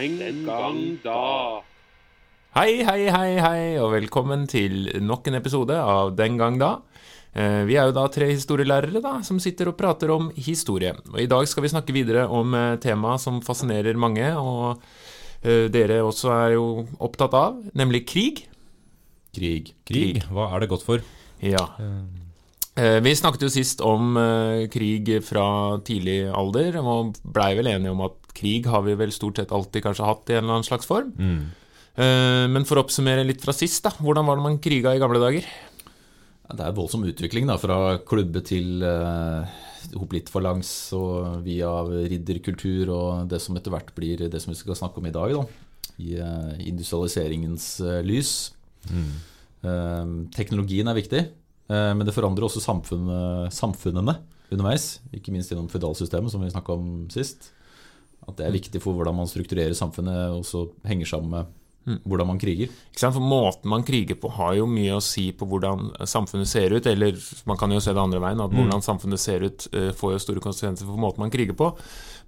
Den gang da. Hei, hei, hei, hei, og velkommen til nok en episode av Den gang da. Eh, Vi er jo da tre historielærere da, som sitter og prater om historie. Og I dag skal vi snakke videre om eh, tema som fascinerer mange, og eh, dere også er jo opptatt av, nemlig krig. Krig. Krig. Hva er det godt for? Ja. Eh, Vi snakket jo sist om krig fra tidlig alder, og blei vel enige om at krig har vi vel stort sett alltid kanskje hatt i en eller annen slags form. Mm. Eh, Men for å oppsummere litt fra sist, da. Hvordan var det man kriga i gamle dager? Ja, Det er voldsom utvikling da, fra klubbe til uh, langs og via ridderkultur og det som etter hvert blir det som vi skal snakke om i dag, da, i eh, industrialiseringens eh, lys. Eh, teknologien er viktig, eh, men det forandrer også samfunnet, samfunnene underveis. Ikke minst gjennom føydalsystemet, som vi snakka om sist. At det er viktig for hvordan man strukturerer samfunnet, og så henger sammen med hvordan man kriger. Ikke sant? For Måten man kriger på har jo mye å si på hvordan samfunnet ser ut. Eller man kan jo se det andre veien, at hvordan samfunnet ser ut eh, får jo store konsekvenser for måten man kriger på.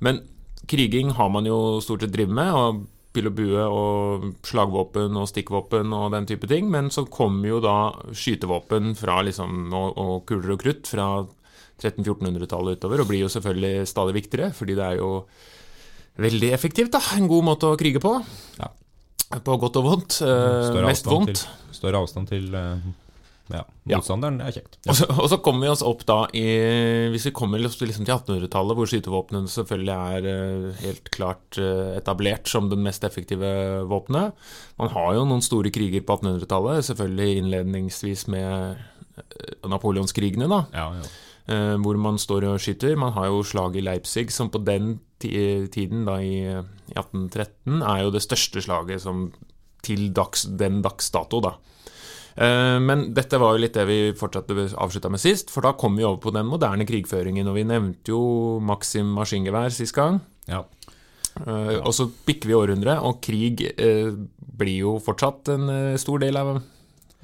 Men kriging har man jo stort sett drevet med. og pil og bue og slagvåpen og stikkvåpen og den type ting. Men så kommer jo da skytevåpen fra liksom, og, og kuler og krutt fra 1300-1400-tallet utover, og blir jo selvfølgelig stadig viktigere, fordi det er jo veldig effektivt. da, En god måte å krige på. Ja. På godt og vondt. Eh, Større mest vondt. Til, større avstand til eh, ja, Ja. motstanderen det er kjekt. Og så, og så kommer vi oss opp da i Hvis vi kommer liksom til 1800-tallet, hvor skytevåpnene selvfølgelig er eh, helt klart etablert som den mest effektive våpenet. Man har jo noen store kriger på 1800-tallet, selvfølgelig innledningsvis med napoleonskrigene, da. Ja, ja. hvor man står og skyter. Man har jo slaget i Leipzig, som på den tiden, da i eh, 1813, er jo det største slaget som til dags, den dags dato, da. Eh, Men dette var jo litt det vi fortsatte avslutta med sist, for da kom vi over på den moderne krigføringen. Og vi nevnte jo Maxim maskingevær sist gang. ja. Eh, Og så bikker vi århundre, og krig eh, blir jo fortsatt en stor del av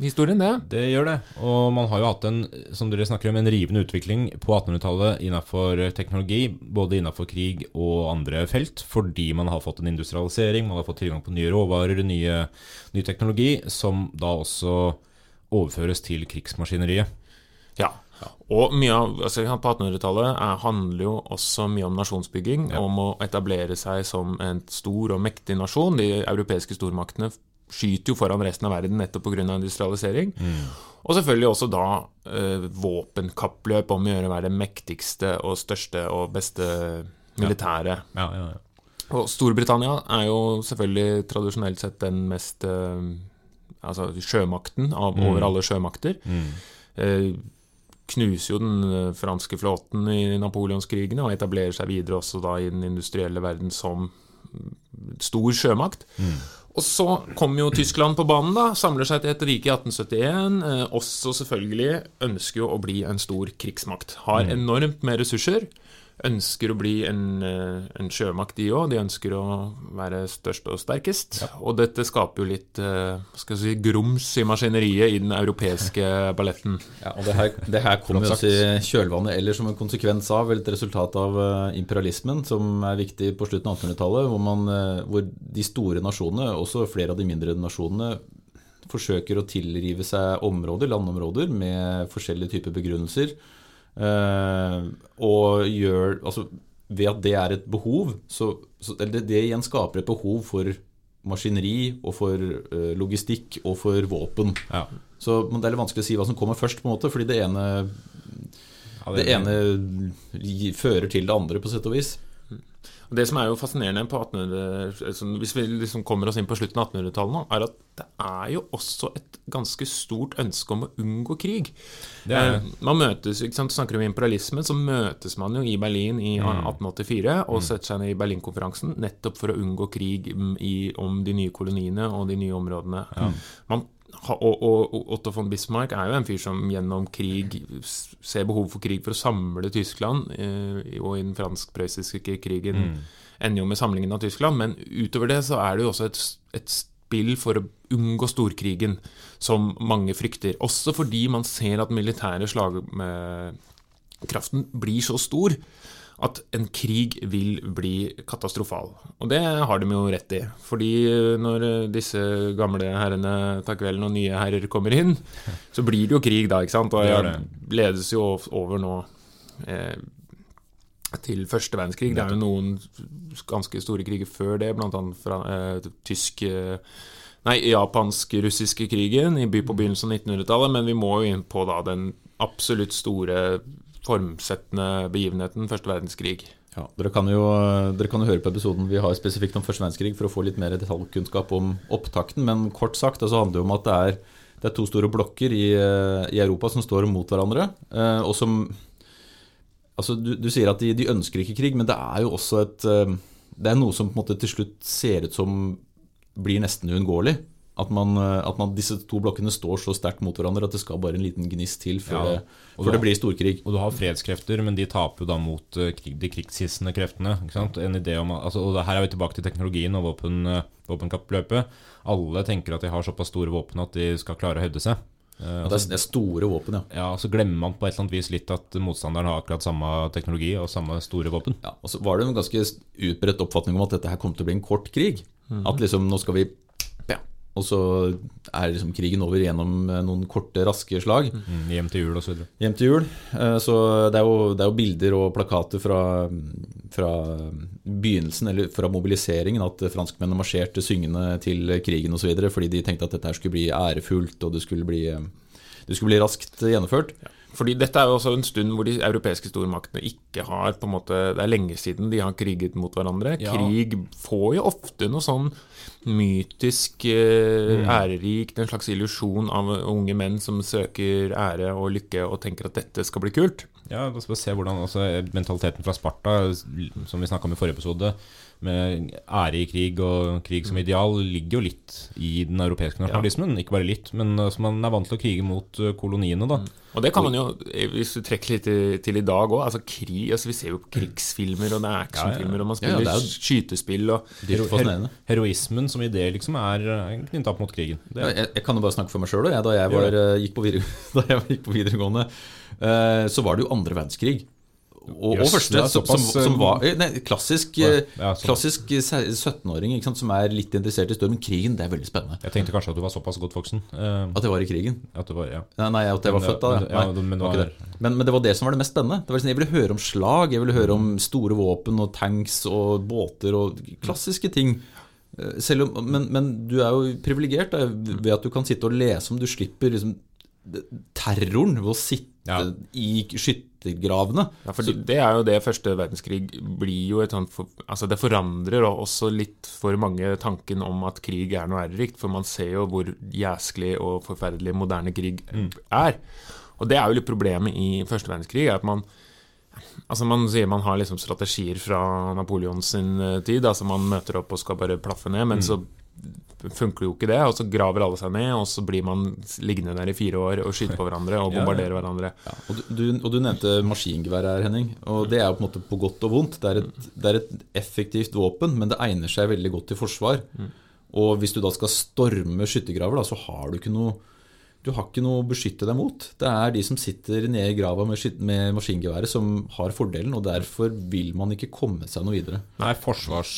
historien, det. Det gjør det. Og man har jo hatt en som dere snakker om, en rivende utvikling på 1800-tallet innenfor teknologi, både innenfor krig og andre felt, fordi man har fått en industrialisering, man har fått tilgang på nye råvarer, nye, ny teknologi, som da også overføres til krigsmaskineriet. Ja. Og mye av, altså På 1800-tallet er- handler jo også mye om nasjonsbygging, Ja. om å etablere seg som en stor og mektig nasjon. De europeiske stormaktene skyter jo foran resten av verden nettopp pga. industrialisering. Og selvfølgelig også da eh, våpenkappløp om å gjøre å være det mektigste og største og beste militære. Ja, ja, ja. Og Storbritannia er jo selvfølgelig tradisjonelt sett den mest eh, Altså sjømakten av, over alle sjømakter. Mm. Eh, knuser jo den eh, franske flåten i napoleonskrigene og etablerer seg videre også da i den industrielle verden som mm, stor sjømakt. Og så kommer jo Tyskland på banen, da, samler seg til et rike i 1871. Eh, også selvfølgelig ønsker jo å bli en stor krigsmakt. Har enormt med ressurser. Ønsker å bli en, eh, en sjømakt, de òg. De ønsker å være størst og sterkest. Og dette skaper jo litt eh, skal si, grums i maskineriet i den europeiske balletten. Ja, og det her, det her kommer jo også i kjølvannet eller som en konsekvens av, eller et resultat av eh, imperialismen, som er viktig på slutten av 1800-tallet, hvor, hvor de store nasjonene, også flere av de mindre nasjonene, forsøker å tilrive seg områder, landområder, med forskjellige typer begrunnelser. Eh, og gjør Altså ved at det er et behov, så, så eller det, det igjen skaper et behov for maskineri og for uh, logistikk og for våpen. Ja. Så men det er litt vanskelig å si hva som kommer først, på en måte, fordi det ene, det ene gi- fører til det andre, på sett og vis. Det som er jo fascinerende på 1800 altså Hvis vi liksom kommer oss inn på slutten av 1800-tallet nå, er at det er jo også et ganske stort ønske om å unngå krig. Er. Eh, man møtes, ikke sant, Snakker om imperialisme, så møtes man jo i Berlin i 1884 og setter seg ned i Berlinkonferansen nettopp for å unngå krig mm, i, om de nye koloniene og de nye områdene. Man, ha- og, og, og Otto von Bismarck er jo en fyr som gjennom krig ser behov for krig for å samle Tyskland, eh, og i den fransk-prøyssiske krigen ender jo med samlingen av Tyskland, men utover det så er det jo også et, et spill for å unngå storkrigen, som mange frykter. Også fordi man ser at militære slagkraften blir så stor at en krig vil bli katastrofal. Og det har de jo rett i. Fordi når disse gamle herrene tar kvelden og nye herrer kommer inn, så blir det jo krig da, ikke sant. Og jeg ledes jo over nå eh, til første verdenskrig. Det er jo noen ganske store kriger før det, bl.a. fra eh, tysk eh, Nei, japansk-russiske krigen i by på begynnelsen av 1900-tallet, men vi må jo inn på da den absolutt store formsettende begivenheten, første verdenskrig. Ja, dere kan, jo, dere kan jo høre på episoden vi har spesifikt om første verdenskrig for å få litt mer detaljkunnskap om opptakten, men kort sagt altså handler det om at det er, det er to store blokker i, i, Europa som står mot hverandre, eh, og som Altså, du, du sier at de, de, ønsker ikke krig, men det er jo også et eh, Det er noe som på en måte til slutt ser ut som blir nesten uunngåelig. At, man, eh, at man, disse to blokkene står så sterkt mot hverandre at det skal bare en liten gnist til før, ja, det, før det, blir storkrig. Og du har fredskrefter, men de taper jo da mot krig, de krigshissende kreftene. En idé om, altså, og Her er vi tilbake til teknologien og våpen, uh, våpenkappløpet. Alle tenker at de har såpass store våpen at de skal klare å hevde seg. Uh, det, er, store våpen, ja. ja. Så glemmer man på et eller annet vis litt at motstanderen har akkurat samme teknologi og samme store våpen. Ja, og så var det en ganske utbredt oppfatning om at dette her kom til å bli en kort krig. Mm -hmm. At liksom nå skal vi og så er liksom krigen over gjennom eh, noen korte, raske slag. Mm, hjem til jul osv. Hjem til jul. Eh, så det er, jo, det er jo, bilder og plakater fra, fra, begynnelsen, eller fra mobiliseringen, at franskmennene marsjerte syngende til krigen osv. fordi de tenkte at dette her skulle bli ærefullt, og det skulle bli, det skulle bli raskt gjennomført. Ja. Fordi dette er jo også en stund hvor de europeiske stormaktene ikke har på en måte, Det er lenge siden de har kriget mot hverandre. Ja. Krig får jo ofte noe sånn mytisk, eh, mm. ærerikt, en slags illusjon av unge menn som søker ære og lykke og tenker at dette skal bli kult. Ja, skal vi se hvordan mentaliteten fra Sparta, som vi snakka om i forrige episode, med ære i krig og krig som ideal, ligger jo litt i den europeiske nasjonalismen. Ja. Ikke bare litt, men altså, man er vant til å krige mot eh, koloniene, da. Mm. Og det kan man jo, hvis du trekker litt til, i dag òg. Altså altså Vi ser jo krigsfilmer, og det er actionfilmer, og man spiller ja, ja, skytespill og Her Heroismen som idé liksom er knytta opp mot krigen. Jeg, jeg, kan jo bare snakke for meg sjøl. Da, jeg var, eh, gikk da jeg gikk på videregående, eh, så var det jo andre verdenskrig. Og, og første, som, som, som, var eh, nei, klassisk, ja, eh, klassisk 17-åring eh, som er litt interessert i stormen. Krigen, det er veldig spennende. Jeg tenkte kanskje at du var såpass godt voksen. Uh, at jeg var i krigen? At var, ja. Nei, nei, at jeg var men, født da. Ja. Men, men, var, men, det var det som var det mest spennende. Det var sånn, jeg ville høre om slag, jeg ville høre om store våpen og tanks og båter og klassiske ting. Om, men, men, du er jo privilegert ved at du kan sitte og lese om du slipper liksom, terroren ved å sitte ja. i skyttergravene. Ja, for det er jo det første verdenskrig blir jo et sånt for, Altså det forandrer også litt for mange tanken om at krig er noe ærerikt, for man ser jo hvor jæsklig og forferdelig moderne krig mm. er. Og det er jo litt problemet i første verdenskrig, er at man Altså Man sier man har liksom strategier fra Napoleons eh, tid. altså Man møter opp og skal bare plaffe ned, men mm. så funker jo ikke det. Og så graver alle seg ned, og så blir man liggende der i fire år og skyte på hverandre og bombardere ja, hverandre. Ja. Og, du, og, du, nevnte maskingevær her, Henning. Og det er jo på en måte på godt og vondt. Det er et, det er et effektivt våpen, men det egner seg veldig godt til forsvar. Mm. Og hvis du da skal storme skyttergraver, så har du ikke noe du har ikke noe å beskytte deg mot. Det er de som sitter nede i grava med, med maskingeværet, som har fordelen, og derfor vil man ikke komme seg noe videre. Nei, forsvars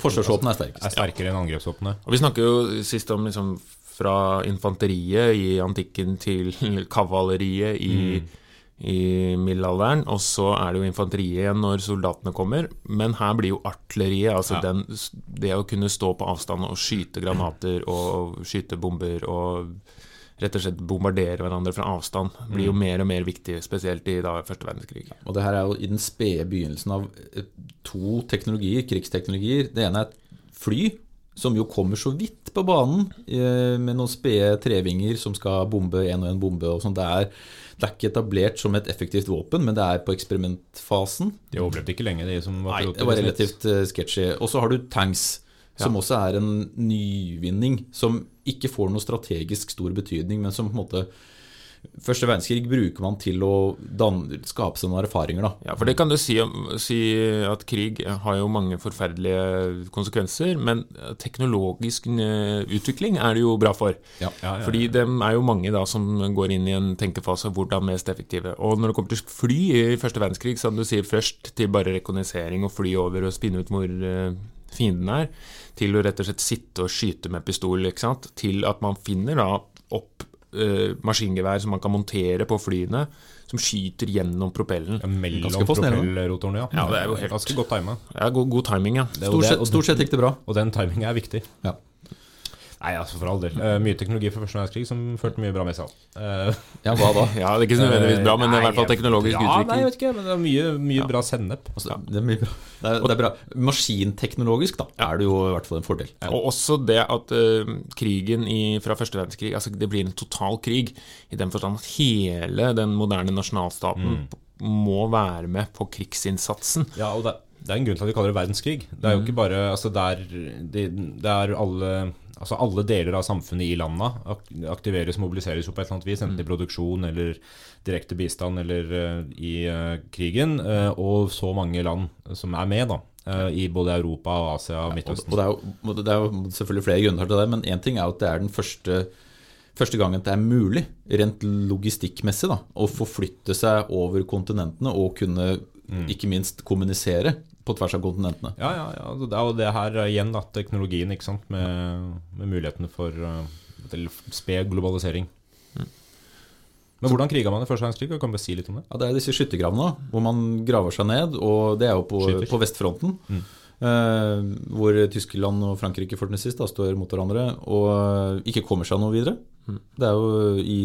Forsvarsvåpen er sterkest. Er sterkere enn angrepsvåpenet. Og Vi snakker jo sist om liksom fra infanteriet i antikken til kavaleriet i, mm. i middelalderen. Og så er det jo infanteriet igjen når soldatene kommer. Men her blir jo artilleriet, altså ja. den, det å kunne stå på avstand og skyte granater og skyte bomber og rett og slett bombardere hverandre fra avstand, blir jo mm. mer og mer viktig, spesielt i da, første verdenskrig. Og det her er jo i den spede begynnelsen av eh, to teknologier, krigsteknologier. Det ene er fly, som jo kommer så vidt på banen eh, med noen spede trevinger som skal bombe én og én bombe. og sånt. Det er, det er ikke etablert som et effektivt våpen, men det er på eksperimentfasen. De overlevde ikke lenge, de som var Nei, det var relativt sketsjy. sketchy. Og så har du tanks, som ja. også er en nyvinning. Som ikke får noe strategisk stor betydning, men som på en måte Første verdenskrig bruker man til å danne, skape seg noen erfaringer, da. Ja, for det kan du si, si at krig har jo mange forferdelige konsekvenser, men teknologisk eh, utvikling er det jo bra for. Ja. Ja, ja, Fordi det er jo mange da som går inn i en tenkefase hvordan mest effektive. Og når det kommer til fly i første verdenskrig, så kan du si først til bare rekognosering og fly over og spinne ut hvor eh, fienden er, til å rett og slett sitte og skyte med pistol, ikke sant, til at man finner da opp uh, maskingevær som man kan montere på flyene, som skyter gjennom propellen. Ja, mellom Ganske propellrotorene, ja. Ja, det er jo helt- Ganske godt timet. Ja, god, god timing, ja. Stort sett, stort sett gikk det bra. Og den timingen er viktig. Ja. Nei, altså for all del. Uh, mye teknologi fra første verdenskrig som førte mye bra med seg. Uh, Ja, hva da? Ja, det er ikke så nødvendigvis bra, men det er i hvert fall teknologisk ja, Nei, jeg utvikling. vet ikke, men det er mye, mye bra sennep. Altså, det, er mye bra. Det, er, det er bra. Maskinteknologisk da, er det jo i hvert fall en fordel. Og også det at uh, krigen i, fra første verdenskrig altså Det blir en total krig i den forstand at hele den moderne nasjonalstaten må være med på krigsinnsatsen. Ja, og det, det er en grunn til at vi kaller det verdenskrig. Det er jo ikke bare altså det, er, det, det er alle Altså alle deler av samfunnet i landa aktiveres og mobiliseres på et eller annet vis, enten i produksjon eller direkte bistand eller eh, i eh, krigen. eh, og så mange land som er med, da. I både Europa, og Asia og Midtøsten. Midtøsten. og det, er jo, det er jo selvfølgelig flere grunner til det, men én ting er at det er den første, første gangen det er mulig, rent logistikkmessig, da, å forflytte seg over kontinentene og kunne ikke minst kommunisere på tvers av kontinentene. Ja, ja, ja. altså Det er jo det her eh, igjen, da. Teknologien, ikke sant. Med, med mulighetene for uh, sped globalisering. Men hvordan kriga man i første verdenskrig? Kan du si litt om det? Ja, Det er disse skyttergravene hvor man graver seg ned, og det er jo på, på vestfronten. Eh, hvor Tyskland og Frankrike for den sist da, står mot hverandre og eh, ikke kommer seg noe videre. Det er jo i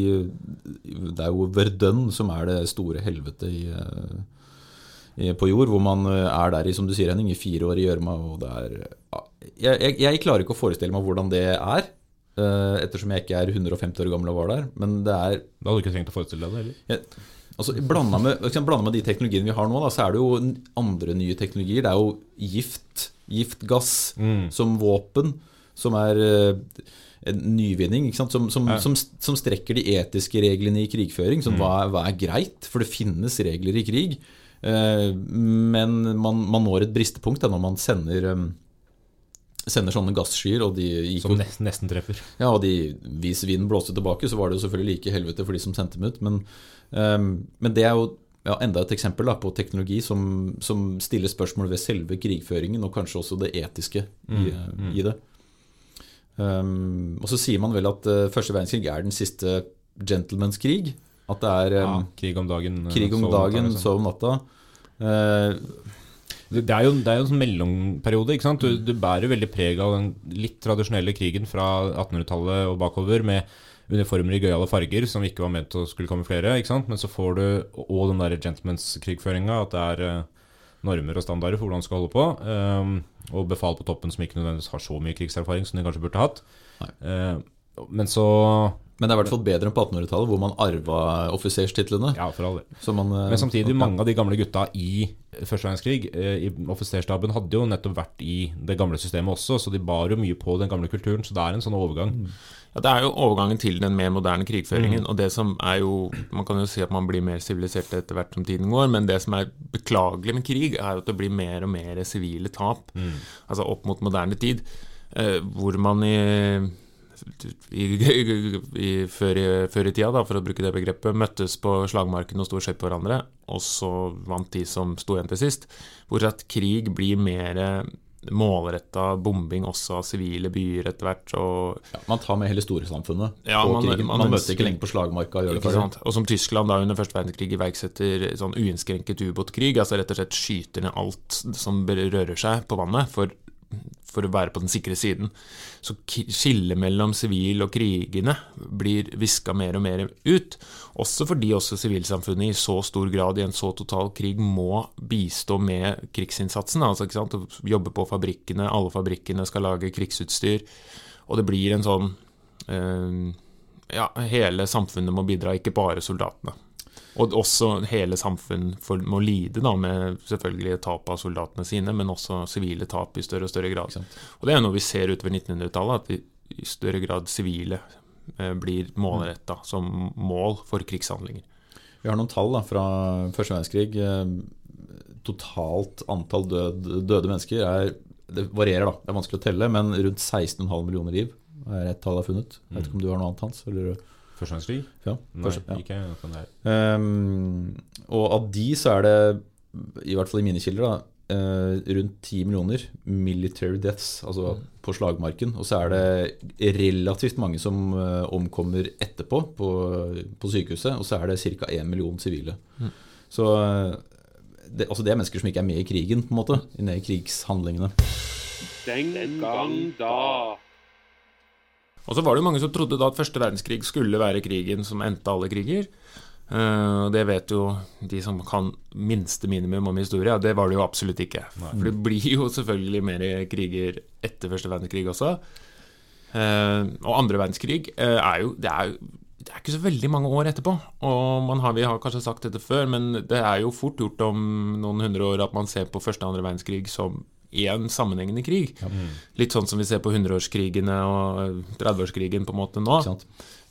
Det er jo Verdun som er det store helvetet i, på jord, hvor man eh, er der i, som du sier, Henning, i fire år i gjørma, ja, jeg, jeg, jeg klarer ikke å forestille meg hvordan det er, eh, ettersom jeg ikke er 150 år gammel og var der, men det er Da hadde du ikke trengt å forestille deg det heller. Altså, blanda med, med de teknologiene vi har nå, da, så er det jo andre nye teknologier. Det er jo gift, giftgass som våpen, som er eh, en nyvinning, ikke sant? Som, som, Ja. som, som strekker de etiske reglene i krigføring. Som hva, er- hva er greit? For det finnes regler i krig. Eh, men man, man når et bristepunkt da, når man sender eh, Sender sånne gasskyer, og de gikk Som nesten, nesten treffer. ja, og de, hvis vinden blåste tilbake, så var det jo selvfølgelig like helvete for de som sendte dem ut. Men, ehm, men det er jo ja, enda et eksempel da, på teknologi som, som stiller spørsmål ved selve krigføringen, og kanskje også det etiske i, i det. Um, og så sier man vel at eh, første verdenskrig er den siste gentleman's krig. At det er Ja, ehm, krig om dagen. eh, krig om dagen, sov om natta. Uh, Det er jo, det er jo en sånn mellomperiode. ikke sant? Du, du bærer veldig preg av den litt tradisjonelle krigen fra 1800-tallet og bakover, med uniformer i gøyale farger som ikke var ment å skulle kamuflere. ikke sant? Men så får du og den der gentleman's-krigføringa, at det er eh, normer og standarder for hvordan du skal holde på. Um, og befal på toppen som ikke nødvendigvis har så mye krigserfaring som de kanskje burde hatt. Eh, men så men det er i hvert fall bedre enn på 1800-tallet, hvor man arva offiserstitlene. Ja, for all del. Så man, eh, Men samtidig, okay. mange av de gamle gutta i første verdenskrig, eh, i offiserstaben, hadde jo nettopp vært i det gamle systemet også, så de bar jo mye på den gamle kulturen. Så det er en sånn overgang. Ja, Det er jo overgangen til den mer moderne krigføringen. Og det som er jo Man kan jo si at man blir mer sivilisert etter hvert som tiden går, men det som er beklagelig med krig, er jo at det blir mer og mer sivile tap. Altså opp mot moderne tid, eh, hvor man i i, i, før, før i tida, da, for å bruke det begrepet, møttes på slagmarken og sto skjøt på hverandre, og så vant de som sto igjen til sist. Hvor at krig blir mer målretta bombing også av sivile byer etter hvert. Ja, man tar med hele storsamfunnet Ja, på man- krigen. man Man, møter ikke lenger på slagmarka og Ikke sant? Og som Tyskland da under første verdenskrig iverksetter sånn uinnskrenket ubåtkrig, altså rett og slett skyter ned alt som rører seg på vannet for, for å være på den sikre siden. Så ki- skillet mellom sivil og krigene blir viska mer og mer ut. Også fordi også sivilsamfunnet i så stor grad i en så total krig må bistå med krigsinnsatsen. Altså, ikke sant? Jobbe på fabrikkene, alle fabrikkene skal lage krigsutstyr. Og det blir en sånn eh, ja, hele samfunnet må bidra, ikke bare soldatene. Og også hele samfunn for, må lide da, med selvfølgelig tap av soldatene sine, men også sivile tap i større og større grad. Og det er noe vi ser utover 1900-tallet, at i, i større grad sivile eh, blir målretta som mål for krigshandlinger. Vi har noen tall da, fra første verdenskrig. Eh, Totalt antall død, døde mennesker er Det varierer, da. Det er vanskelig å telle, men rundt 16,5 millioner liv er et tall jeg har funnet. Jeg vet ikke om du har noe annet, Hans? Eller? Første verdenskrig? Ja, Nei, ikke ja. sånn der. Um, og av de så er det, i hvert fall i mine kilder, da, Uh, rundt 10 millioner military deaths, altså på slagmarken. Og så er det relativt mange som uh, omkommer etterpå på, på sykehuset. Og så er det ca. 1 million sivile. Så eh, det, altså det er mennesker som ikke er med i krigen, på en måte. Inne i krigshandlingene. Den gang da. Og så var det jo mange som trodde da at første verdenskrig skulle være krigen som endte alle kriger. Eh, det vet jo de som kan minste minimum om historie, det var det jo absolutt ikke. For det blir jo selvfølgelig mer kriger etter første verdenskrig også. Eh, Og andre verdenskrig eh, er jo Det er jo det er ikke så veldig mange år etterpå. Og man har, vi har kanskje sagt dette før, men det er jo fort gjort om noen hundre år at man ser på første og andre verdenskrig som én sammenhengende krig. Litt sånn som vi ser på hundreårskrigene og 30-årskrigen på en måte nå.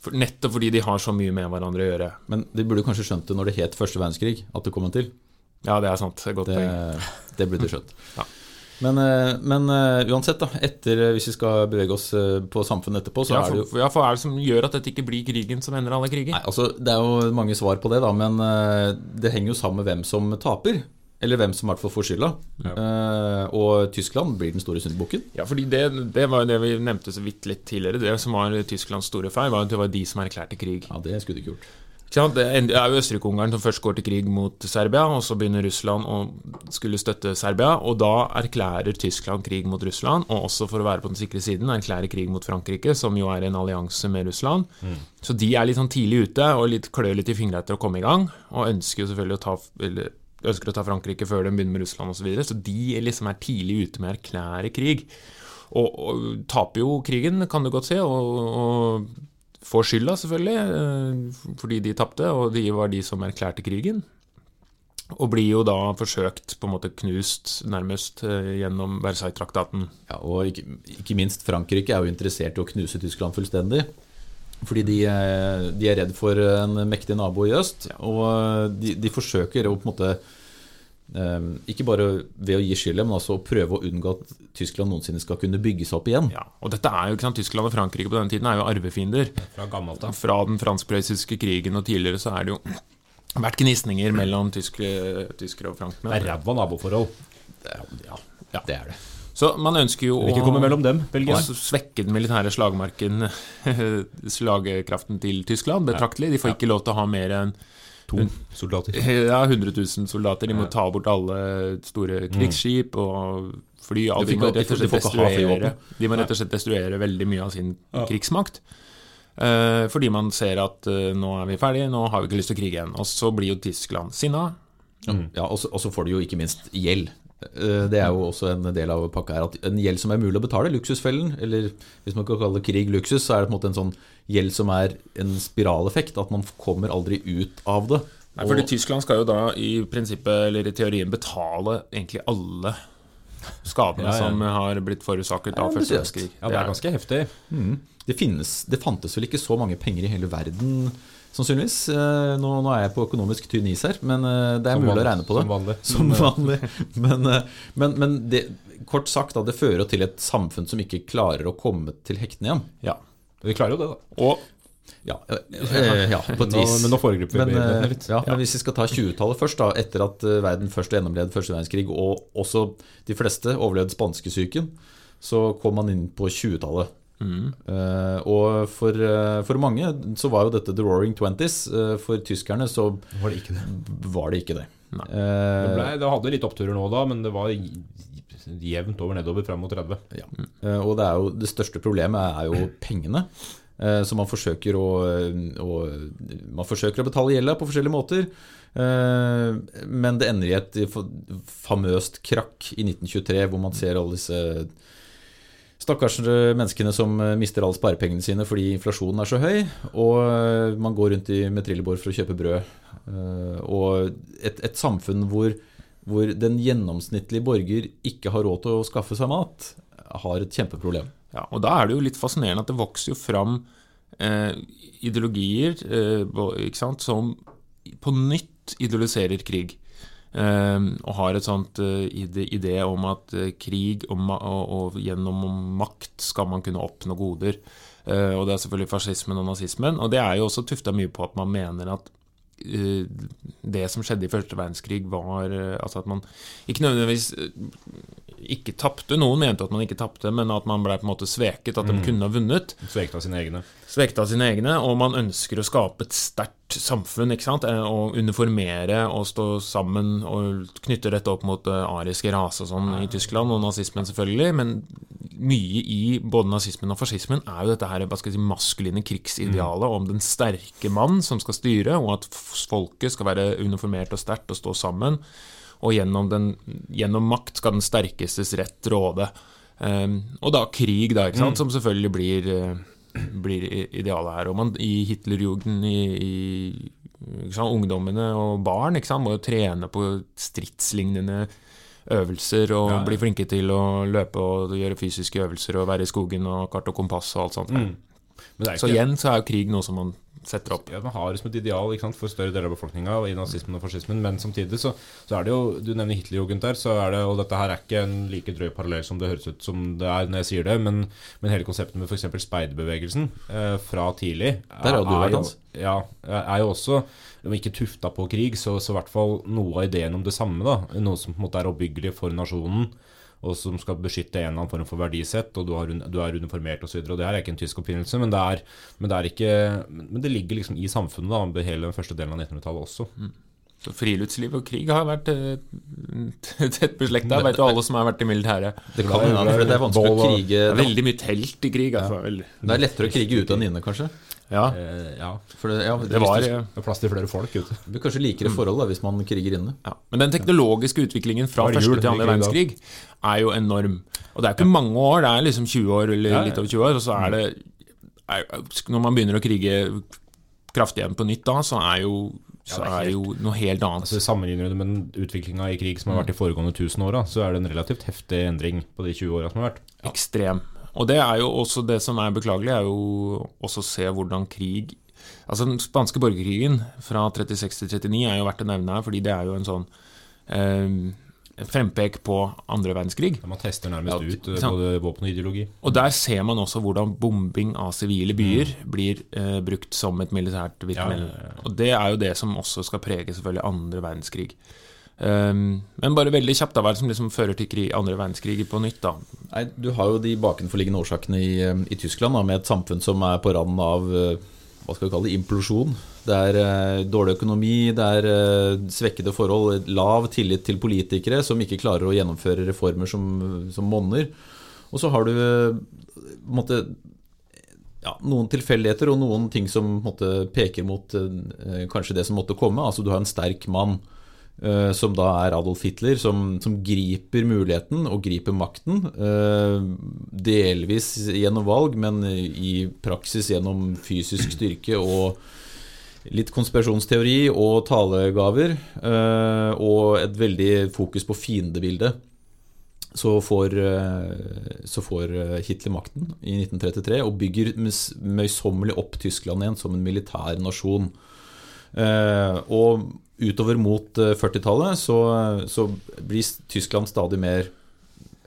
For, nettopp fordi de har så mye med hverandre å gjøre. Men de burde kanskje skjønt det når det het første verdenskrig, at det kom en til. Ja, det er sant. Godt Det, poeng. det burde de skjønt. Ja. Men, eh, men eh, uansett, da, etter, eh, hvis vi skal bevege oss eh, på samfunnet etterpå, så Ja, er det jo for, for, ja, for hva er det som gjør at dette ikke blir krigen som ender alle kriger? Nei, altså, Det er jo mange svar på det, da, men eh, det henger jo sammen med hvem som taper. Eller hvem som i hvert fall får skylda. Eh, og Tyskland blir den store syndebukken. Ja, fordi det, det var jo det vi nevnte så vidt litt tidligere. Det som var Tysklands store feil, var at det var de som erklærte krig. Ja, det skulle de ikke gjort. Det er- jo Østerrike-Ungarn som først går til krig mot Serbia, og så begynner Russland å skulle støtte Serbia, og da erklærer Tyskland krig mot Russland, og også for å være på den sikre siden, erklærer krig mot Frankrike, som jo er en allianse med Russland. Så de er litt sånn tidlig ute og litt klør litt i fingra etter å komme i gang, og ønsker jo selvfølgelig å ta eller, ønsker å ta Frankrike før de begynner med Russland osv. Så, videre. så de liksom er tidlig ute med å erklære krig. Og, og taper jo krigen, kan du godt si, og, og får skylda, selvfølgelig, eh, fordi de tapte, og de var de som erklærte krigen. Og blir jo da forsøkt på en måte knust nærmest eh, gjennom Versailles-traktaten. Ja, og ikke, ikke minst Frankrike er jo interessert i å knuse Tyskland fullstendig. Fordi de, eh, de er redd for en mektig nabo i øst. Og de, de forsøker å på en måte Ikke bare ved å gi skylda, men også å prøve å unngå at Tyskland noensinne skal kunne bygge seg opp igjen. Ja, og dette er jo ikke sant, Tyskland og Frankrike på denne tiden er jo arvefiender. Fra gammelt da. Fra den fransk-prøyssiske krigen og tidligere så er det jo vært gnisninger mellom tyskere, tysker og Det er franskmenn. ræva naboforhold. Ja, det er det. Så man ønsker jo Vil ikke komme mellom dem, å svekke den militære slagmarken, slagkraften til Tyskland, betraktelig. De får ikke lov til å ha mer enn To soldater. ja, 100 000 soldater. De må ta bort alle store krigsskip og fly. De må rett og slett destruere, de må rett og slett destruere veldig mye av sin krigsmakt. Eh, fordi man ser at eh, nå er vi ferdige, nå har vi ikke lyst til å krige igjen. Og så blir jo Tyskland sinna. Ja, og så får de jo ikke minst gjeld. Eh, Det er jo også en del av pakka her. At en gjeld som er mulig å betale, luksusfellen, eller hvis man kan kalle det krig luksus, så er det på en måte en sånn gjeld som er en spiraleffekt. At man kommer aldri ut av det. Nei, fordi Tyskland skal jo da i prinsippet, eller i teorien, betale egentlig alle skadene Ja, ja. som har blitt forårsaket av første verdenskrig. Ja, det er ganske heftig. Det, finnes, det fantes vel ikke så mange penger i hele verden, sannsynligvis. Eh, Nå, nå er jeg på økonomisk tynn is her, men eh, det er Som mulig vanlig- å regne på det. som vanlig. Som vanlig. Men, eh, men, men det, kort sagt, da, det fører til et samfunn som ikke klarer å komme til hektene igjen. Ja. Vi klarer jo det, da. Og Ja, ja på et Nå, vis. men nå foregriper vi men, litt. ja, men hvis vi skal ta 20-tallet først, da, etter at verden først gjennomlevde første verdenskrig, og også de fleste overlevde spanskesyken, så kom man inn på 20-tallet. Eh, og for, uh, for mange så var jo dette the roaring twenties. Uh, for tyskerne så Var det ikke det? var det ikke det. Det, ble, det hadde litt oppturer nå da, men det var jevnt over nedover fram mot 30. Ja. Eh, Og det, er jo, det største problemet er jo pengene. Eh, Så man forsøker å, å Man forsøker å betale gjelda på forskjellige måter. Eh, Men det ender i et famøst krakk i 1923, hvor man ser alle disse stakkars menneskene som mister alle sparepengene sine fordi inflasjonen er så høy, og man går rundt med trillebår for å kjøpe brød. Eh, Og et, et samfunn hvor, hvor den gjennomsnittlige borger ikke har råd til å skaffe seg mat, har et kjempeproblem. Ja, og da er det jo litt fascinerende at det vokser jo fram eh, ideologier eh, sant, som på nytt idealiserer krig. Eh, og har et sånt eh, idé om at eh, krig og, og, gjennom makt skal man kunne oppnå goder. Eh, og det er selvfølgelig fascismen og nazismen. Og det er jo også tufta mye på at man mener at det som skjedde i første verdenskrig, var altså at man ikke nødvendigvis ikke tapte. Noen mente at man ikke tapte, men at man ble på en måte sveket. At de kunne ha vunnet. Svekta sine egne. Svekta sine egne, og man ønsker å skape et sterkt samfunn. ikke sant? Eh, Og uniformere og stå sammen og knytte dette opp mot eh, ariske rase og sånn i Tyskland, og nazismen selvfølgelig. Men mye i både nazismen og fascismen er jo dette her, hva skal jeg si, maskuline krigsidealet om den sterke mann som skal styre, og at folket skal være uniformert og sterkt og stå sammen. Og gjennom, den, gjennom makt skal den sterkestes rett råde. Um, og da krig, da, ikke sant, som selvfølgelig blir, eh, blir idealet her. Og man, i Hitlerjugend, i, i ikke ungdommene og barn, ikke må jo trene på stridslignende øvelser og Ja, ja. bli flinke til å løpe og gjøre fysiske øvelser og være i skogen og kart og kompass og alt sånt. Men det er Så igjen så er jo krig noe som man setter opp. ja, Man har liksom et ideal sant, for større deler av befolkninga i nazismen og fascismen, men samtidig så, så er det jo Du nevner Hitlerjugend der, så er det Og dette her er ikke en like drøy parallell som det høres ut som det er når jeg sier det, men, men hele konseptet med f.eks. speiderbevegelsen eh, fra tidlig Der har du vært, Hans. Ja, er jo også om ikke tufta på krig, så, så i hvert fall noe av ideen om det samme. da Noe som på en måte er oppbyggelig for nasjonen, og som skal beskytte en eller annen form for verdisett, og du, har, du er uniformert osv. Det her er ikke en tysk oppfinnelse, men det, er, men det er ikke Men det ligger liksom i samfunnet, da, med hele den første delen av 1900-tallet også. Så Friluftsliv og krig har vært eh, tett beslekta, vet jo alle som har vært i militæret. Det kan hende, det er vanskelig å krige Det er veldig mye telt i krig, altså. Ja. Det er lettere å krige ute enn inne, kanskje. Ja, Eh, ja. For det, ja, det var eh, Det er plass til flere folk ute. Det blir kanskje likere forhold da, hvis man kriger inne. ja. Men den teknologiske utviklingen fra første til andre verdenskrig er jo enorm. Og det er ikke mange år, det er liksom 20 år eller Ja, ja. litt over 20 år, og så er det er, Når man begynner å krige kraftig igjen på nytt da, så er jo, så Ja, det er er jo noe helt annet. Altså Sammenligner du det med utviklinga i krig som har vært de foregående 1000 åra, så er det en relativt heftig endring på de 20 åra som har vært. ekstrem. Og det er jo også det som er beklagelig, er jo også å se hvordan krig Altså Den spanske borgerkrigen fra 36 til 39 er jo verdt å nevne her, fordi det er jo en sånn eh, frempek på andre verdenskrig. Ja, man tester nærmest Ja, ut eh, både våpen og ideologi. Og der ser man også hvordan bombing av sivile byer blir eh, brukt som et militært virkemiddel. Ja. Og det er jo det som også skal prege selvfølgelig andre verdenskrig. Um, men bare veldig kjapt, da, hva er det som liksom fører til krig, andre verdenskrig på nytt? da? Nei, Du har jo de bakenforliggende årsakene i, eh, i Tyskland, da, med et samfunn som er på randen av eh, hva skal vi kalle det, implosjon. Det er eh, dårlig økonomi, det er eh, svekkede forhold, lav tillit til politikere som ikke klarer å gjennomføre reformer som, som monner. Og så har du eh, måte, ja, noen tilfeldigheter og noen ting som måtte, peker mot eh, kanskje det som måtte komme. Altså Du har en sterk mann som da er Adolf Hitler, som, som griper muligheten og griper makten. eh, delvis gjennom valg, men i praksis gjennom fysisk styrke og litt konspirasjonsteori og talegaver. eh, og et veldig fokus på fiendebildet. Så får, eh, så får eh, Hitler makten i 1933 og bygger møysommelig opp Tyskland igjen som en militær nasjon. Eh, og utover mot eh, 40-tallet så, så blir Tyskland stadig mer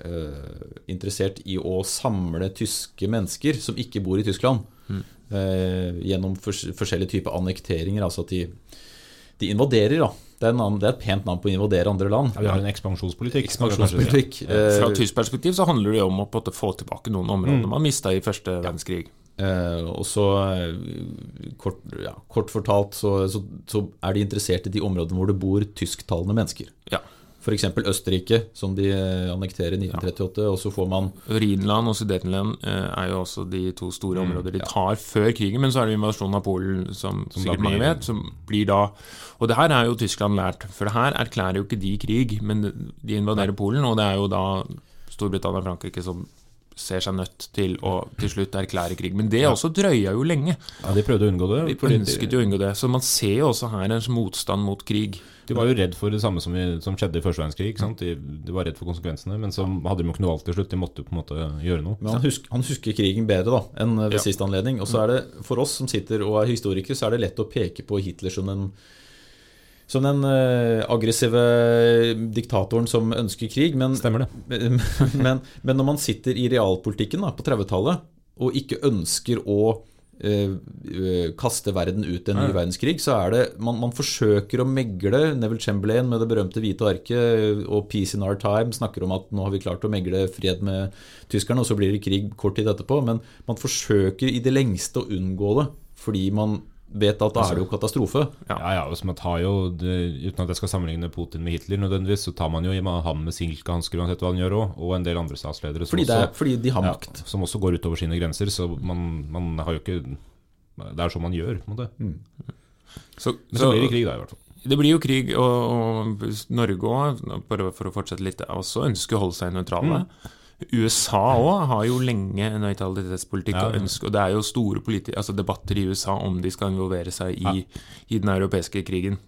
eh, interessert i å samle tyske mennesker som ikke bor i Tyskland, eh, gjennom fors forskjellige typer annekteringer. Altså at de, de invaderer, da. Det er, en annen, det er et pent navn på å invadere andre land. Ja, Vi har en ekspansjonspolitikk. Ekspansjonspolitikk. Fra Eh, tysk perspektiv så handler det om å på en måte få tilbake noen områder man mista i første verdenskrig. Eh, og så, eh, kort, ja, kort fortalt, så, så, så er de interessert i de områdene hvor det bor tysktalende mennesker. Ja. F.eks. Østerrike, som de eh, annekterer i 1938. Og så får man Rhinland og Sudetenland er jo også de to store Mm, områder de tar før krigen. Men så er det invasjonen av Polen, som, Som sikkert mange vet, som blir da Og det her er jo Tyskland lært, for det her erklærer jo ikke de krig, men de invaderer Polen, og det er jo da Storbritannia og Frankrike som ser seg nødt til å til slutt erklære krig. Men det også drøya jo lenge. Ja, De prøvde å unngå det. De ønsket jo å unngå det. Så man ser jo også her en motstand mot krig. De var jo redd for det samme som, vi, som skjedde i første verdenskrig. ikke sant? De, de var redd for konsekvensene, men så hadde de jo ikke noe valg til slutt. De måtte jo på en måte gjøre noe. Men han husker, han husker krigen bedre da, enn ved Ja. sist anledning. Og så er det, for oss som sitter og er historikere, så er det lett å peke på Hitler som den, som den uh, aggressive diktatoren som ønsker krig. Men, Stemmer det. men, men når man sitter i realpolitikken da, på 30-tallet og ikke ønsker å eh, kaste verden ut i en ny verdenskrig, så er det man, man forsøker å megle. Neville Chamberlain med det berømte hvite arket og Peace in our time snakker om at nå har vi klart å megle fred med tyskerne, og så blir det krig kort tid etterpå. Men man forsøker i det lengste å unngå det, fordi man vet at da er det jo katastrofe. Ja, ja, hvis man tar jo, det, Uten at jeg skal sammenligne Putin med Hitler, nødvendigvis, så tar man jo i han med silkehansker uansett hva han gjør òg, og en del andre statsledere som, Fordi, det er, også, fordi de har ja, makt. som også går utover sine grenser. Så man, man har jo ikke Det er sånn man gjør, på en måte. Så, Men så blir det krig, da, i hvert fall. Det blir jo krig, og, og Norge òg, bare for å fortsette litt, også ønsker å holde seg nøytrale. USA òg har jo lenge en nøytralitetspolitikk, Ja, og, ønske, og det er jo store altså debatter i USA om de skal involvere seg i, i den europeiske krigen.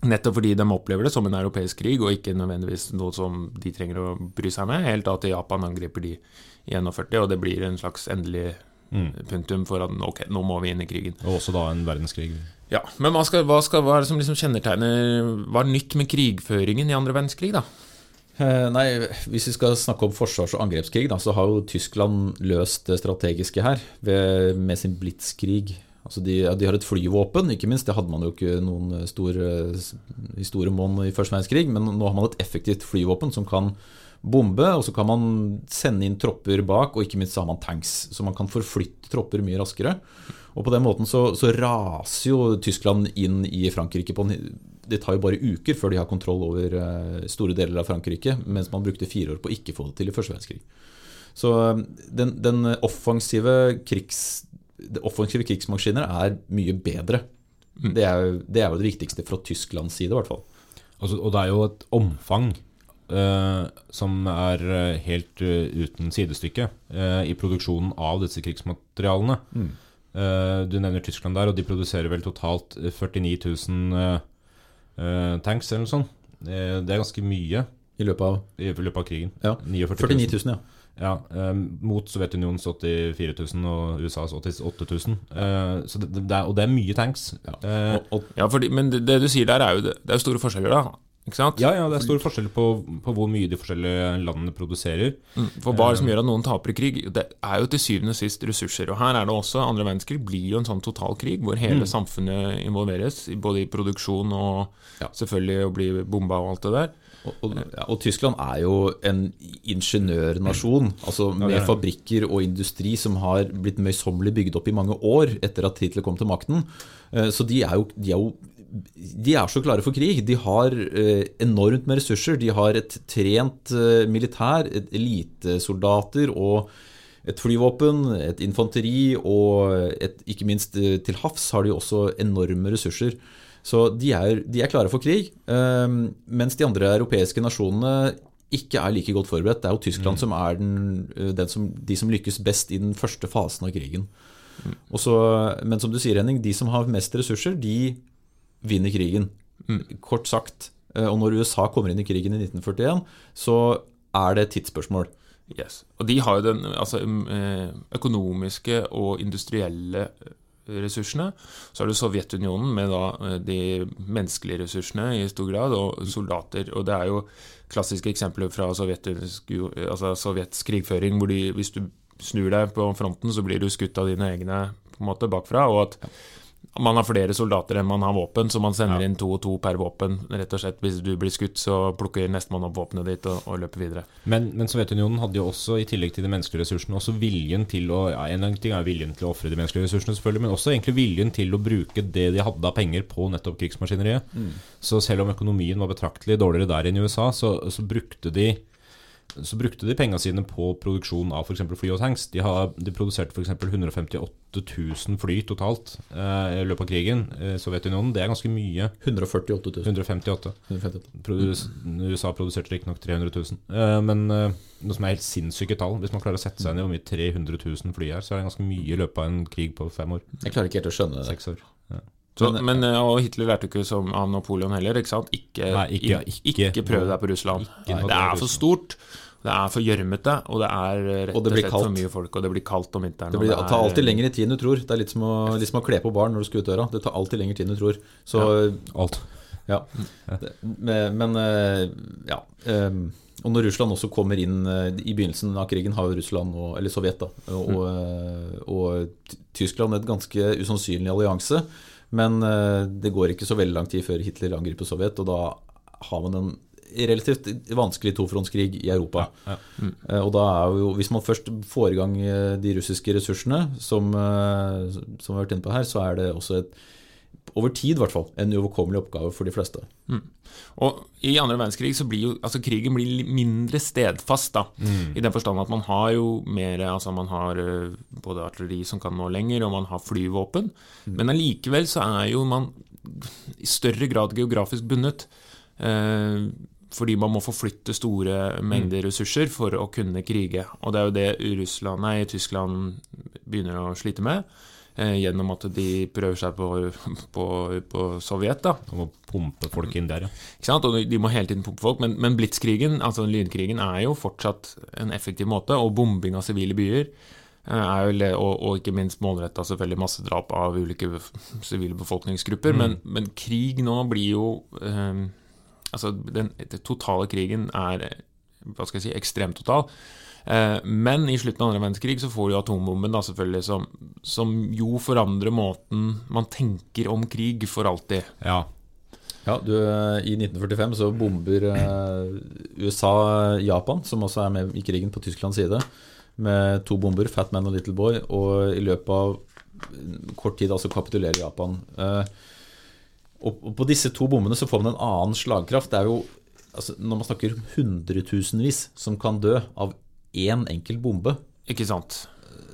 Nettopp fordi de opplever det som en europeisk krig, og ikke nødvendigvis noe som de trenger å bry seg med. Helt da til Japan angriper de i 41, og det blir en slags endelig Mm. punktum for at ok, nå må vi inn i krigen. Og også da en verdenskrig. Ja, Men hva, skal, hva, skal, hva er det som liksom kjennetegner Hva er nytt med krigføringen i andre verdenskrig, da? Eh, Nei, Hvis vi skal snakke om forsvars- og angrepskrig, da, så har jo Tyskland løst det strategiske her ved, med sin blitskrig. Altså de, de har et flyvåpen, ikke minst. Det hadde man jo ikke noen stor eh, store monn i første verdenskrig, men nå har man et effektivt flyvåpen som kan bombe, og så kan man sende inn tropper bak, og ikke minst så har man tanks, så man kan forflytte tropper mye raskere. Og på den måten så, så raser jo Tyskland inn i Frankrike på en Det tar jo bare uker før de har kontroll over eh, store deler av Frankrike, mens man brukte fire år på å ikke få det til i første verdenskrig. Så eh, den, den offensive krigs offensive krigsmaskiner er mye bedre. Det er, jo- det er jo det viktigste fra Tysklands side, i hvert fall. Altså, og det er jo et omfang eh, som er helt uh, uten sidestykke eh, i produksjonen av disse krigsmaterialene. Eh, du nevner Tyskland der, og de produserer vel totalt eh, 49 000 eh, eh, tanks eller noe sånt. Uh, det er ganske mye I løpet av i løpet av krigen. ja, 49 000. 49 000, ja. Ja, eh, mot Sovjetunionens 84 000 og USAs 88 000. Eh, så det, det er, og det er mye tanks. Eh, Og, og, Ja, fordi, Men det, det du sier der, er jo, det det er jo store forskjeller, da. Ja, ja, det er stor forskjell på, på hvor mye de forskjellige landene produserer. Mm, For hva er det som gjør at noen taper i krig? Det er jo til syvende og sist ressurser. Og her er det også Andre verdenskrig blir jo en sånn totalkrig hvor hele samfunnet involveres, både i produksjon og Ja. selvfølgelig å bli bomba og alt det der. og, og, ja, og Tyskland er jo en ingeniørnasjon, altså med er fabrikker og industri som har blitt møysommelig bygd opp i mange år etter at Hitler kom til makten. Eh, Så de er jo, de er jo de er så klare for krig. De har eh, enormt med ressurser. De har et trent eh, militær, elitesoldater og et flyvåpen, et infanteri og et, ikke minst eh, til havs har de også enorme ressurser. Så de er, de er klare for krig, eh, mens de andre europeiske nasjonene ikke er like godt forberedt. Det er jo Tyskland som er den, den som, de som lykkes best i den første fasen av krigen. Og så, men som du sier, Henning, de som har mest ressurser, de vinner krigen. Kort sagt. Eh, Og når USA kommer inn i krigen i 1941, så er det et tidsspørsmål. Yes. Og de har jo den altså, um, eh, økonomiske og industrielle eh, ressursene. Så er det Sovjetunionen med da de menneskelige ressursene i stor grad, og soldater. Og det er jo klassiske eksempler fra sovjetisk, altså sovjetsk krigføring, hvor de, hvis du snur deg på fronten, så blir du skutt av dine egne på en måte bakfra. og at man har flere soldater enn man har våpen, så man sender Ja. inn to og to per våpen. rett og slett. Hvis du blir skutt, så plukker nestemann opp våpenet ditt og, og løper videre. Men, men Sovjetunionen hadde jo også, i tillegg til de menneskelige ressursene, også viljen til å ja, En ting er viljen til å ofre de menneskelige ressursene, selvfølgelig, men også egentlig viljen til å bruke det de hadde av penger på nettopp krigsmaskineriet. Så selv om økonomien var betraktelig dårligere der enn i USA, så, så brukte de så brukte de pengene sine på produksjon av f.eks. fly og tanks. De, har, de produserte f.eks. 158 000 fly totalt eh, i løpet av krigen. Eh, Sovjetunionen, det er ganske mye. 148 000. 158. 158. Produs USA produserte riktignok 300 000. Eh, men eh, noe som er helt sinnssyke tall. Hvis man klarer å sette seg inn i hvor mye 300 000 fly er, så er det ganske mye i løpet av en krig på fem år. Jeg klarer ikke helt å skjønne det. Seks år. Ja. Så, Men- men, eh, og Hitler lærte ikke som av Napoleon heller. Ikke sant? Ikke, Nei, ikke- ikke, ikke- prøv deg på Russland. Nei, det er for stort, det er for gjørmete, og det er eh, rett Og og, slett blir for kaldt. mye folk. Og det blir kaldt om vinteren. Det blir, det, er- tar alltid lengre tid enn du tror. Det er litt som å, litt som å kle på barn når du skal ut døra. Det tar alltid lengre tid enn du tror. Så Alt. ja. Det- Men, men eh, ja. eh, Og når Russland også kommer inn eh, I begynnelsen av krigen har jo Russland, og, eller Sovjet, da, og, eh, og Ty- Tyskland et ganske usannsynlig allianse. Men eh, det går ikke så veldig lang tid før Hitler angriper Sovjet, og da har man en relativt vanskelig tofrontskrig i Europa. Ja. Eh, Og da er jo, Hvis man først får i gang eh, de russiske ressursene, som, som vi har vært inne på her, så er det også et, over tid i hvert fall, en uoverkommelig oppgave for de fleste. Og I andre verdenskrig så blir jo altså krigen blir mindre stedfast, da. I den forstand at man har jo mer Altså man har eh, både artilleri som kan nå lenger, og man har flyvåpen. Men allikevel så er jo man i større grad geografisk bundet. Eh, fordi man må forflytte store mengder ressurser for å kunne krige. Og det er jo det Russland, nei, Tyskland begynner å slite med. Eh, gjennom at de prøver seg på, på, på Sovjet. da De må pumpe folk inn der, ja. ikke sant? Og de må hele tiden pumpe folk, men, men blitskrigen, altså lynkrigen, er jo fortsatt en effektiv måte, og bombing av sivile byer eh, er jo, le- og, og ikke minst målretta selvfølgelig massedrap av ulike sivile befolkningsgrupper. Men, men krig nå blir jo eh, Altså, den, den totale krigen er eh, hva skal jeg si, ekstremt total. Eh, Men i slutten av andre verdenskrig så får du atombomben, da selvfølgelig, som, som jo forandrer måten man tenker om krig for alltid. ja. Ja, du, eh, I 1945 så bomber eh, USA Japan, som også er med i krigen på Tysklands side, med to bomber, Fat Man og Little Boy, og i løpet av kort tid altså kapitulerer Japan. Og på disse to bommene så får man en annen slagkraft. Det er jo, altså, Når man snakker hundretusenvis som kan dø av én enkelt bombe, Ikke sant?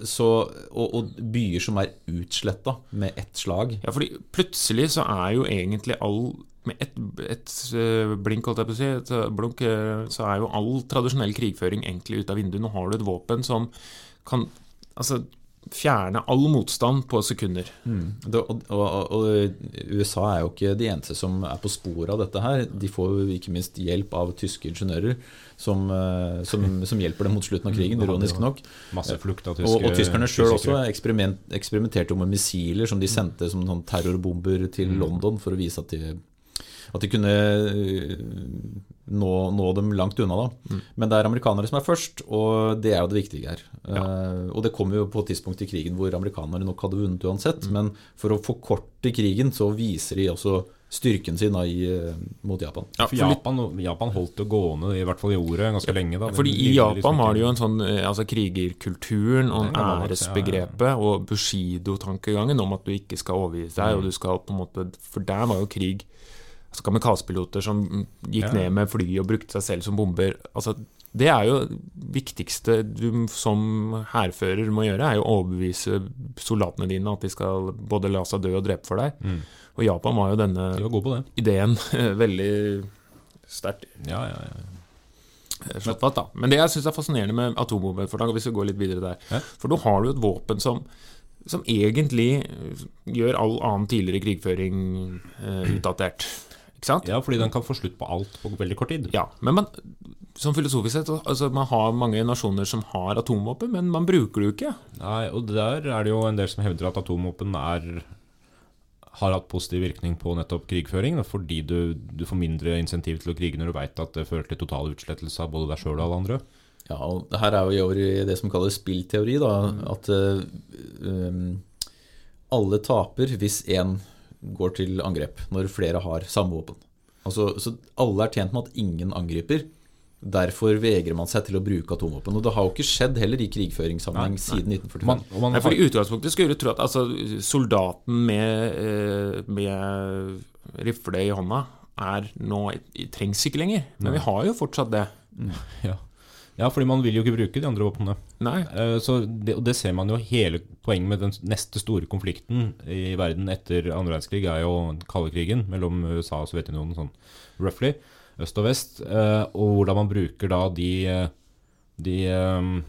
så, og, og byer som er utsletta med ett slag Ja, fordi plutselig så er jo egentlig all Med ett et, eh, blink, holdt jeg på å si, et eh, blunk, eh, så er jo all tradisjonell krigføring egentlig ute av vinduet. Nå har du et våpen som kan altså, fjerne all motstand på sekunder. Det, og, og, og USA er jo ikke de eneste som er på sporet av dette her. De får jo ikke minst hjelp av tyske ingeniører som, eh, som, som hjelper dem mot slutten av krigen, ironisk nok. Masse flukt av tyske Og, og tyskerne sjøl også eksperiment, eksperimenterte jo med missiler som de sendte som sånn terrorbomber til Mm. London for å vise at de, at de kunne øh, nå, nå dem langt unna. da. Mm. Men det er amerikanere som er først, og det er jo det viktige her. Eh, og det kommer jo på et tidspunkt i krigen hvor amerikanere nok hadde vunnet uansett, Mm. men for å forkorte krigen så viser de også styrken sin da, i, eh, mot Japan. Ja, For Japan, Japan holdt det gående, i hvert fall i ordet, ganske lenge. da Fordi i Japan liksom har de jo en sånn eh, altså krigerkulturen og æresbegrepet og Bushido-tankegangen om at du ikke skal overgi deg, Mm. og du skal på en måte For der var jo krig Kamikaze-piloter som gikk Ja. ned med fly og brukte seg selv som bomber. Altså, det er jo viktigste du som hærfører må gjøre, er jo å overbevise soldatene dine at de skal både la seg dø og drepe for deg. Mm. Og Japan var jo denne var på det. ideen veldig sterkt Ja, ja, ja. slått fast, da. Men det jeg syns er fascinerende med atombombeforslag, hvis vi går litt videre der Ja. For da har du et våpen som, som egentlig gjør all annen tidligere krigføring eh, utdatert. Ikke sant? ja, fordi den kan få slutt på alt på veldig kort tid. Ja, men man, som filosofisk sett, altså man har mange nasjoner som har atomvåpen, men man bruker det jo ikke. Nei, og der er det jo en del som hevder at atomvåpen er har hatt positiv virkning på nettopp krigføring, fordi du, du får mindre insentiv til å krige når du veit at det fører til total utslettelse av både deg sjøl og alle andre. Ja, og det her er jo i år i det som kalles spillteori, da, at uh, um, alle taper hvis én går til angrep, når flere har samme våpen. Altså, så alle er tjent med at ingen angriper. Derfor vegrer man seg til å bruke atomvåpen. Og det har jo ikke skjedd heller i krigføringssammenheng Nei, siden 1945. Man, man Nei, for I utgangspunktet skulle du tro at altså, soldaten med, eh, med rifle i hånda er nå, trengs ikke lenger. Men vi har jo fortsatt det. ja. Ja, fordi man vil jo ikke bruke de andre våpnene. Nei. Eh, Så det, og det ser man jo hele poenget med den neste store konflikten i verden etter andre verdenskrig, er jo kaldekrigen mellom USA og Sovjetunionen, sånn roughly, øst og vest. eh, Og hvordan man bruker da de, eh, de eh,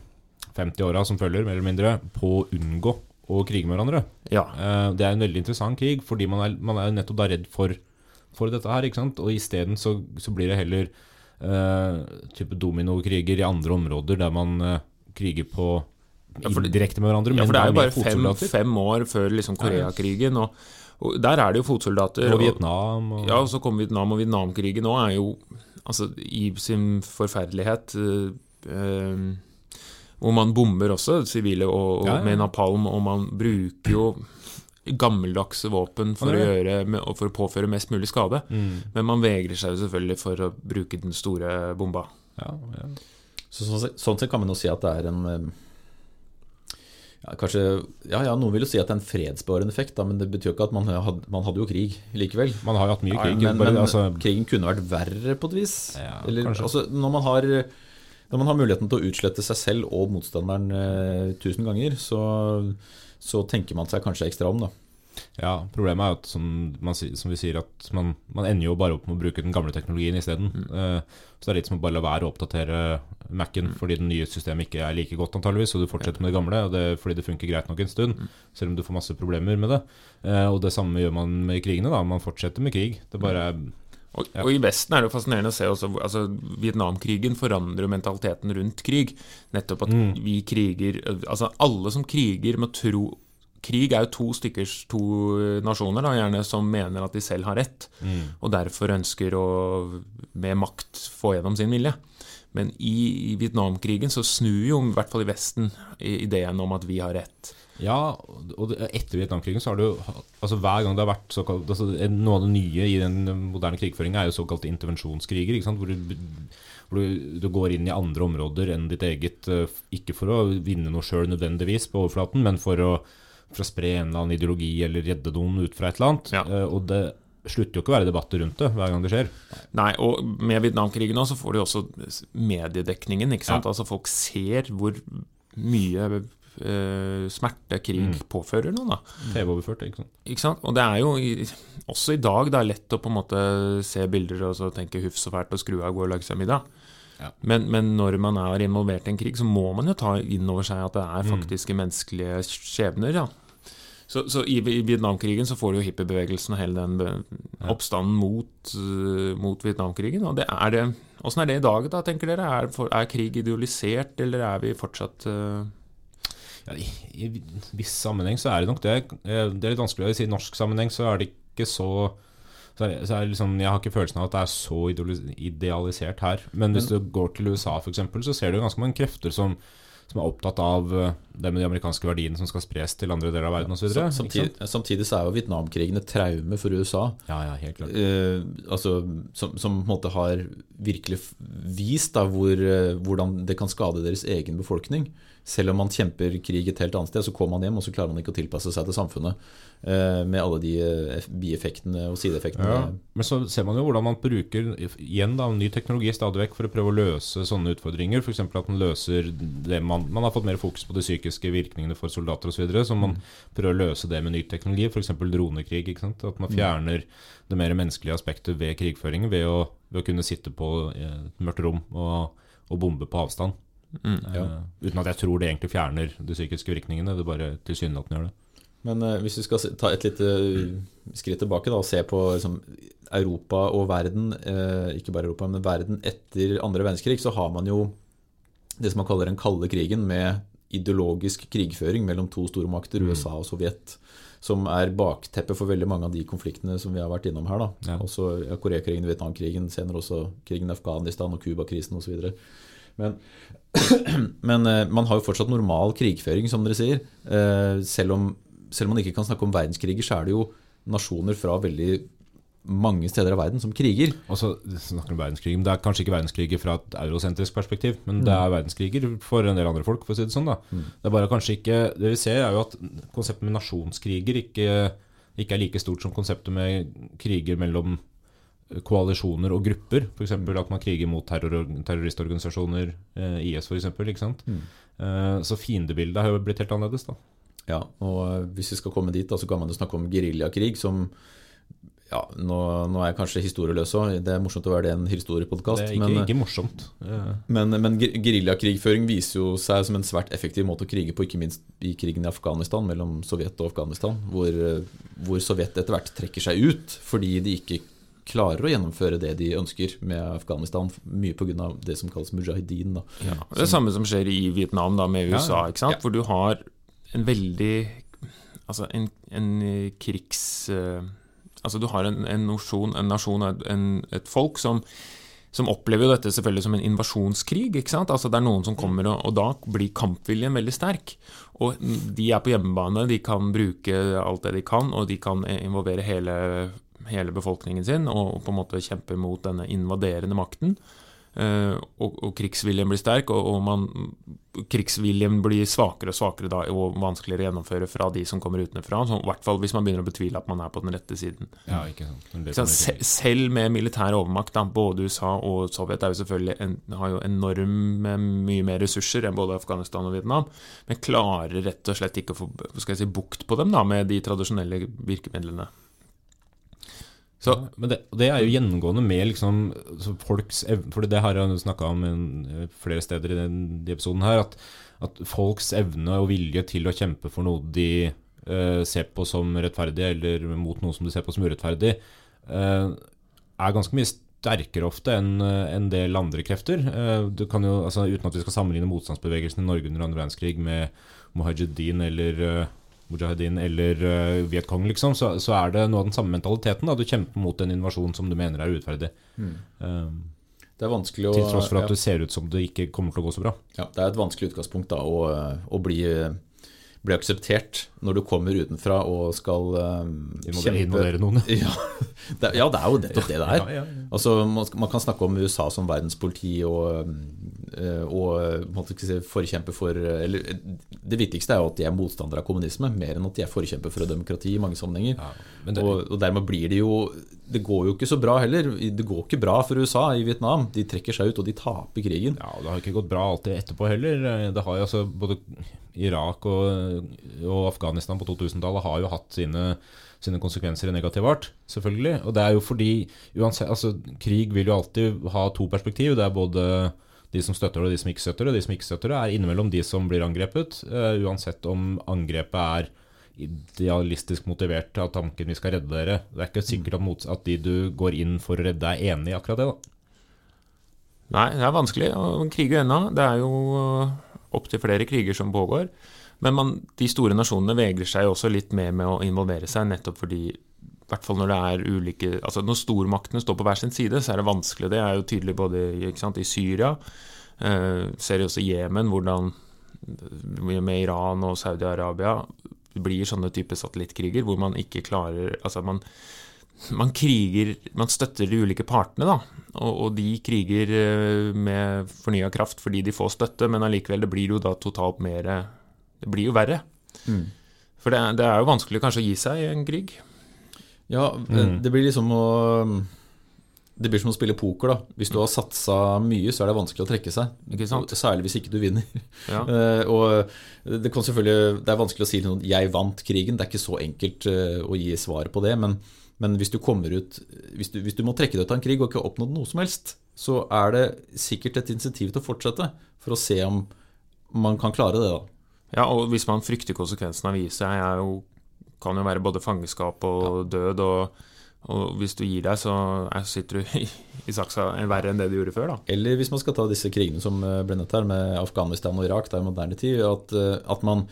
50 åra som følger, mer eller mindre, på å unngå å krige med hverandre. Ja. Det er en veldig interessant krig, fordi man er, man er nettopp da redd for, for dette her. ikke sant? Og isteden så, så blir det heller type dominokriger i andre områder, der man eh, kriger på direkte med hverandre. ja, for det er jo bare fem, fem år før liksom Koreakrigen, og, og der er det jo fotsoldater. Og Vietnam og Ja, og så kom Vietnam, og Vietnamkrigen nå er jo altså, i sin forferdelighet eh, eh, Hvor man bomber også sivile og, og Ja, ja. med napalm, og man bruker jo gammeldagse våpen for, å, gjøre, for å påføre mest mulig skade. Mm. Men man vegrer seg jo selvfølgelig for å bruke den store bomba. Ja, ja. Så, sånn, sett- sånn sett kan man jo si at det er en eh, ja, kanskje, ja, ja, Noen vil jo si at det er en fredsbevarende effekt, da, men det betyr jo ikke at man hadde, man hadde jo krig likevel. Man har jo hatt mye krig. men bare, men altså, krigen kunne vært verre på et vis. Ja, Eller, altså, når, man har, når man har muligheten til å utslette seg selv og motstanderen eh, tusen ganger, så, så tenker man seg kanskje ekstra om. da. ja, Problemet er jo at som, man, som vi sier, at man, man ender jo bare opp med å bruke den gamle teknologien isteden. Uh, så det er litt som å bare la være å oppdatere Mac-en fordi det nye systemet ikke er like godt, antageligvis, og du fortsetter med det gamle og det, fordi det funker greit nok en stund, selv om du får masse problemer med det. Eh, og det samme gjør man med krigene. da, Man fortsetter med krig. Det bare er Og, Ja. og i Vesten er det jo fascinerende å se også altså, Vietnamkrigen forandrer mentaliteten rundt krig. Nettopp at Mm. vi kriger Altså alle som kriger, må tro Krig er jo to stykkers to nasjoner, da, gjerne som mener at de selv har rett, og derfor ønsker å med makt få gjennom sin vilje. Men i, i Vietnamkrigen så snur jo, i hvert fall i Vesten, ideen om at vi har rett. Ja, og etter Vietnamkrigen så har du altså Hver gang det har vært såkalt altså Noe av det nye i den moderne krigføringa er jo såkalte intervensjonskriger. Hvor, du, hvor du, du går inn i andre områder enn ditt eget. eh, Ikke for å vinne noe sjøl nødvendigvis på overflaten, men for å, for å spre en eller annen ideologi eller redde noen ut fra et eller annet. Ja. Eh, Og det slutter jo ikke å være debatter rundt det hver gang det skjer. Nei, og med Vietnamkrigen nå så får du også mediedekningen, ikke sant? Ja. Altså folk ser hvor mye eh, smerte krig Mm. påfører noen, da. TV-overført, ikke sant. Ikke sant? Og det er jo også i dag det er lett å på en måte se bilder og så tenke huff så fælt og skru av og gå og lage seg middag. Ja. Men, men når man er involvert i en krig, så må man jo ta inn over seg at det er Mm. faktiske menneskelige skjebner. Ja. Så, så i, Vietnamkrigen så får du jo hippiebevegelsen og hele den oppstanden mot, uh, mot Vietnamkrigen. Og det er det Åssen er det i dag, da, tenker dere? Er, er krig idealisert, eller er vi fortsatt uh, Ja, I i viss sammenheng så er det nok det. Eh, Det er litt vanskelig å si. I norsk sammenheng så er det ikke så så er, så er liksom, Jeg har ikke følelsen av at det er så idealisert her. Men hvis du går til USA f.eks., så ser du ganske mange krefter som, som er opptatt av eh, det med de amerikanske verdiene som skal spres til andre deler av verden osv. Samtidig, samtidig så er jo Vietnamkrigen et traume for USA. Ja, ja, helt klart. Eh, altså, som, som på en måte har virkelig vist da, hvor, eh, hvordan det kan skade deres egen befolkning. Selv om man kjemper krig et helt annet sted, så kommer man hjem og så klarer man ikke å tilpasse seg til samfunnet. eh, med alle de eh, bieffektene og sideeffektene. Ja, men så ser man jo hvordan man bruker igjen da, ny teknologi stadig vekk for å prøve å løse sånne utfordringer. F.eks. at man løser det man, man har fått mer fokus på de psykiske virkningene for soldater osv. Så, videre, så man prøver å løse det med ny teknologi, f.eks. dronekrig. Ikke sant? At man fjerner det mer menneskelige aspektet ved krigføringen ved å, ved å kunne sitte på eh, et mørkt rom og, og bombe på avstand. Mm. ja. uten at jeg tror det egentlig fjerner de psykiske virkningene. Det bare tilsynelatende gjør det. Men uh, hvis vi skal ta et lite eh, skritt tilbake da, og se på liksom, Europa og verden, uh, ikke bare Europa, men verden etter andre verdenskrig, så har man jo det som man kaller den kalde krigen, med ideologisk krigføring mellom to stormakter, Mm. USA og Sovjet, som er bakteppet for veldig mange av de konfliktene som vi har vært innom her. da. Ja. Også ja, Koreakrigen, Vietnamkrigen, senere også krigen i Afghanistan og Cuba-krisen osv. Men, men eh, man har jo fortsatt normal krigføring, som dere sier. Eh, selv, om, selv om man ikke kan snakke om verdenskriger, så er det jo nasjoner fra veldig mange steder av verden som kriger. Og så snakker om verdenskrig, men Det er kanskje ikke verdenskriger fra et eurosentrisk perspektiv, men det er verdenskriger for en del andre folk. for å si Det sånn da. Det er bare kanskje ikke, det vi ser er jo at konseptet med nasjonskriger ikke, ikke er like stort som konseptet med kriger mellom koalisjoner og grupper. F.eks. at man kriger mot terror, terroristorganisasjoner, eh, IS f.eks. Mm. Eh, så fiendebildet har jo blitt helt annerledes. da. Ja, og eh, hvis vi skal komme dit, da, så kan man jo snakke om geriljakrig, som ja, nå, nå, er jeg kanskje historieløs òg. Det er morsomt å være det en historiepodkast. Det er ikke, men, ikke morsomt. Men, men geriljakrigføring viser jo seg som en svært effektiv måte å krige på, ikke minst i krigen i Afghanistan, mellom Sovjet og Afghanistan, hvor, hvor Sovjet etter hvert trekker seg ut fordi de ikke klarer å gjennomføre det de ønsker med Afghanistan, mye pga. det som kalles mujahedin. Da. Ja, det er det samme som skjer i Vietnam da, med USA, ikke sant? hvor du har en veldig Altså en, en krigs uh, Altså Du har en, en nasjon, en nasjon en, et folk som, som opplever jo dette selvfølgelig som en invasjonskrig. ikke sant? Altså Det er noen som kommer, og, og da blir kampviljen veldig sterk. Og de er på hjemmebane, de kan bruke alt det de kan, og de kan involvere hele, hele befolkningen sin og på en måte kjemper mot denne invaderende makten. Uh, og, og, krigsviljen blir sterk, og, og man, krigsviljen blir svakere og svakere da, og vanskeligere å gjennomføre fra de som kommer utenfra. Så, I hvert fall hvis man begynner å betvile at man er på den rette siden. Ja, ikke sant. Så, Sel selv med militær overmakt, da, både USA og Sovjet jo en, har jo enorme mye mer ressurser enn både Afghanistan og Vietnam, men klarer rett og slett ikke å få skal jeg si, bukt på dem da, med de tradisjonelle virkemidlene. Så, men det, det, er jo gjennomgående med liksom, folks evne For det har jeg snakka om en, flere steder i den, de episoden her. At, at, folks evne og vilje til å kjempe for noe de uh, ser på som rettferdig, eller mot noe som de ser på som urettferdig, uh, er ganske mye sterkere ofte enn en del andre krefter. Uh, du kan jo, altså, Uten at vi skal sammenligne motstandsbevegelsen i Norge under andre verdenskrig med Mohajedin eller Mujahedin eller uh, Vietcong, liksom, så, så, er det noe av den samme mentaliteten. Da. Du kjemper mot en invasjon som du mener er urettferdig. Mm. Um, det er vanskelig å Til tross for at ja. du ser ut som det ikke kommer til å gå så bra. Ja, Det er et vanskelig utgangspunkt da, å, å bli bli akseptert når du kommer utenfra og skal um, kjempe Involvere noen. ja, det, ja, det er jo nettopp det det er. Ja, altså, man, man, kan snakke om USA som verdenspoliti og, eh, og si, forkjemper for eller, Det viktigste er jo at de er motstandere av kommunisme, mer enn at de er forkjemper for demokrati i mange sammenhenger. Det, og, og dermed blir det jo det går jo ikke så bra heller. Det går ikke bra for USA i Vietnam. De trekker seg ut, og de taper krigen. Ja, og Det har ikke gått bra alltid etterpå heller. Det har jo altså Både Irak og, og Afghanistan på 2000-tallet har jo hatt sine, sine konsekvenser i negativ art, selvfølgelig. Og det er jo fordi uansett, altså, Krig vil jo alltid ha to perspektiv. Det er både de som støtter det, og de som ikke støtter det. De som ikke støtter det, er innimellom de som blir angrepet, uh, uansett om angrepet er idealistisk motivert av tanken vi skal redde dere. Det er ikke sikkert at, at de du går inn for å redde, er enig i akkurat det. da. Nei, det er vanskelig å krige ennå. Det er jo uh, opptil flere kriger som pågår. Men man, de store nasjonene vegrer seg også litt mer med å involvere seg, nettopp fordi i hvert fall når det er ulike altså Når stormaktene står på hver sin side, så er det vanskelig. Det er jo tydelig både sant, i Syria, eh, ser også i Jemen, hvordan med Iran og Saudi-Arabia blir sånne type satellittkriger hvor man ikke klarer Altså man, man kriger Man støtter de ulike partene, da. Og, og de kriger eh, med fornya kraft fordi de får støtte, men allikevel, det blir jo da totalt mer Det blir jo verre. Mm. For det, det, er jo vanskelig kanskje å gi seg i en krig. Ja, mm. det blir liksom å det blir som å spille poker. da Hvis du har satsa mye, så er det vanskelig å trekke seg. Særlig hvis ikke du vinner. Ja. uh, og det, kan selvfølgelig, det er vanskelig å si noe 'jeg vant krigen'. Det er ikke så enkelt å gi svaret på det. Men, men hvis du kommer ut hvis du, hvis du, må trekke deg ut av en krig og ikke har oppnådd noe som helst, så er det sikkert et insentiv til å fortsette, for å se om man kan klare det. da Ja, og hvis man frykter konsekvensen av å gi seg, jo, kan jo være både fangeskap og død. og og hvis du gir deg, så sitter du i, i saksa verre enn det du gjorde før. da. Eller hvis man skal ta disse krigene som eh, ble nevnt her, med Afghanistan og Irak, det er moderne tid, at, eh, at man,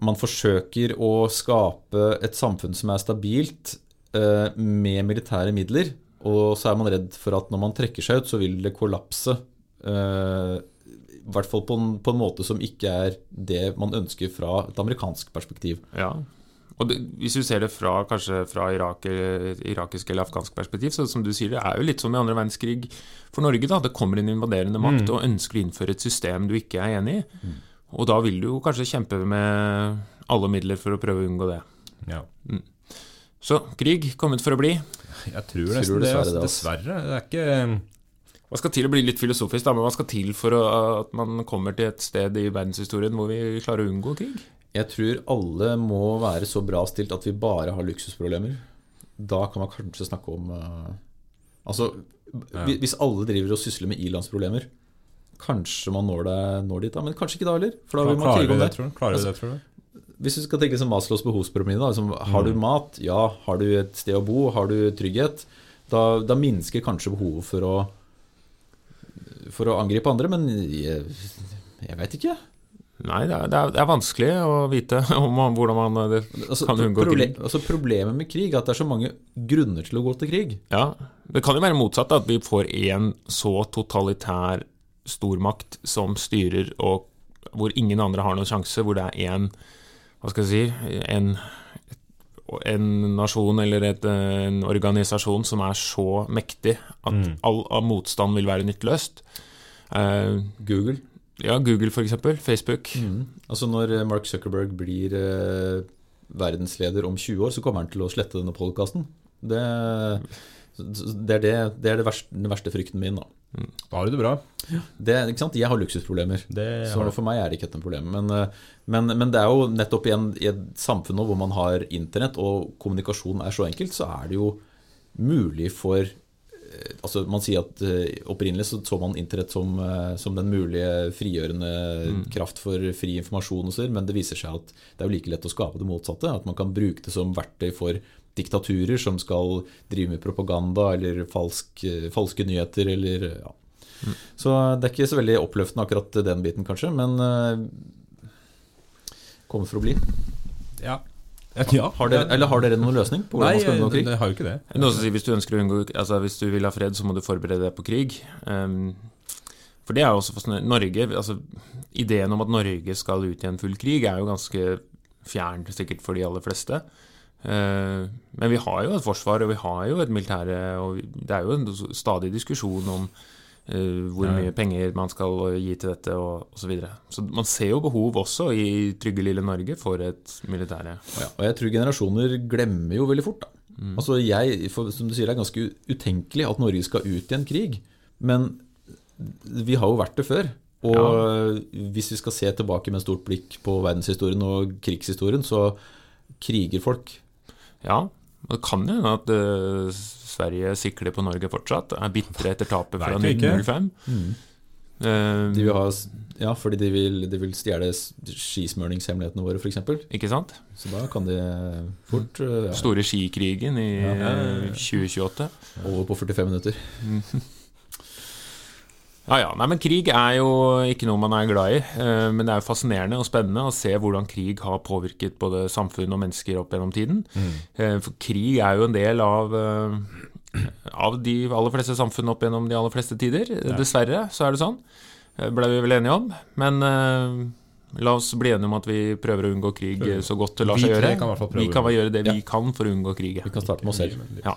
man, forsøker å skape et samfunn som er stabilt eh, med militære midler. Og så er man redd for at når man trekker seg ut, så vil det kollapse. Eh, I hvert fall på en, på en måte som ikke er det man ønsker fra et amerikansk perspektiv. Ja, og det, Hvis du ser det fra kanskje fra Irak, irakisk eller afghansk perspektiv, så som du sier, det er jo litt som i andre verdenskrig for Norge. da, Det kommer en invaderende makt mm. og ønsker å innføre et system du ikke er enig i. Mm. Og da vil du jo kanskje kjempe med alle midler for å prøve å unngå det. Ja. Mm. Så krig kommet for å bli. Jeg tror nesten det. dessverre Altså, det, altså. dessverre. Det er ikke Hva skal til å bli litt filosofisk, da, men hva skal til for å, at man kommer til et sted i verdenshistorien hvor vi klarer å unngå krig? Jeg tror alle må være så bra stilt at vi bare har luksusproblemer. Da kan man kanskje snakke om uh, Altså, ja. hvis alle driver og sysler med i-landsproblemer, kanskje man når, det, når dit da, men kanskje ikke da heller. For da vil man krige om det, tror du? Klarer Altså, det, tror du? Hvis du skal tenke som Maslows behovspyramide, da, liksom, har du mat? Ja. Har du et sted å bo? Har du trygghet? Da, da minsker kanskje behovet for å For å angripe andre, men jeg, jeg veit ikke. Nei, det er, det er, vanskelig å vite om man, hvordan man eh, Altså, kan unngå proble- krig. altså, problemet med krig er at det er så mange grunner til å gå til krig. Ja, Det kan jo være motsatt, at vi får en så totalitær stormakt som styrer, og hvor ingen andre har noen sjanse, hvor det er én Hva skal jeg si en, en nasjon eller et, en organisasjon som er så mektig at Mm. all av motstand vil være nytteløst. Uh, Google. ja, Google f.eks. Facebook. Altså Når eh, Mark Zuckerberg blir uh, verdensleder om 20 år, så kommer han til å slette denne podkasten. Det, det er, det, det er det verste, den verste frykten min. da Da har du det bra. det, ikke sant? Jeg har luksusproblemer. Det Så har for meg er det ikke et problem. Men, eh, men, men det er jo nettopp i, en, i et samfunn hvor man har internett og kommunikasjon er så enkelt, så er det jo mulig for eh, Altså Man sier at eh, opprinnelig så, så man internett som, som den mulige frigjørende kraft for fri informasjon, men det viser seg at det er jo like lett å skape det motsatte. At man kan bruke det som verktøy for diktaturer som skal drive med propaganda eller falsk, eh, falske nyheter eller ja. Så det er ikke så veldig oppløftende akkurat den biten, kanskje, men uh, kommer for å bli. Ja. ja. Har dere, eller har dere noen løsning på hvordan Nei, man skal unngå krig? krig? jeg har jo ikke det. Noen som sier hvis du ønsker å unngå Altså hvis du vil ha fred, så må du forberede deg på krig. Um, for det er jo også fascinerende. Norge, altså Ideen om at Norge skal ut i en full krig, er jo ganske fjern sikkert for de aller fleste. Uh, men vi har jo et forsvar, og vi har jo et militære, og det er jo en stadig diskusjon om uh, hvor mye penger man skal gi til dette, og osv. Så, videre. så man ser jo behov også i trygge lille Norge for et militære. Ja, og jeg tror generasjoner glemmer jo veldig fort. Da. Altså jeg, for, Som du sier, det er ganske utenkelig at Norge skal ut i en krig. Men vi har jo vært det før. Og hvis vi skal se tilbake med stort blikk på verdenshistorien og krigshistorien, så kriger folk. Ja, det kan jo hende at uh, Sverige sikler på Norge fortsatt. Er bitre etter tapet fra Vet vi ikke. 1905. Eh, De vil ha, ja, fordi de vil, de vil stjele skismøringshemmelighetene våre, f.eks. ikke sant? Så da kan de fort uh, ja, Store skikrigen i Ja. eh, 2028. over på 45 minutter. Ja, ja. Nei, men krig er jo ikke noe man er glad i. eh, Men det er jo fascinerende og spennende å se hvordan krig har påvirket både samfunn og mennesker opp gjennom tiden. Mm. For krig er jo en del av eh, av de aller fleste samfunn opp gjennom de aller fleste tider. Dessverre så er det sånn. Ble vi vel enige om. Men eh, la oss bli enige om at vi prøver å unngå krig eh, så godt det lar Vi seg gjøre. gjøre. kan vi kan gjøre det vi kan for å unngå krig. Vi kan starte med oss selv. Ja.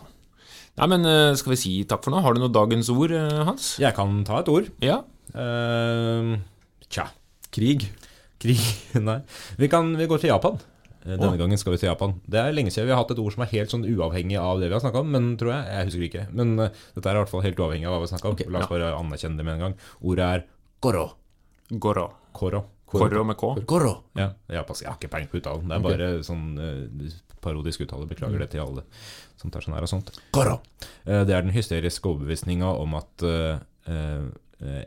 Nei, men eh, skal vi si takk for nå? Har du noe dagens ord, eh, Hans? Jeg kan ta et ord. Ja. Uh, tja. Krig. Krig Nei. Vi, kan, vi går til Japan. Denne Å. gangen skal vi til Japan. Det er lenge siden vi har hatt et ord som er helt sånn uavhengig av det vi har snakka om, men tror jeg. Jeg husker ikke. Men uh, dette er i hvert fall helt uavhengig av hva vi snakka om. Okay, La oss bare anerkjenne det med en gang. Ordet er goro. Goro. Koro. Koro med K. Korro. Ja, jeg, har jeg har ikke peiling på uttalen. Det er bare sånn eh, parodisk uttale. Beklager det til alle som tar sånn her og sånt. Goro. Eh, det er den hysteriske overbevisninga om at eh,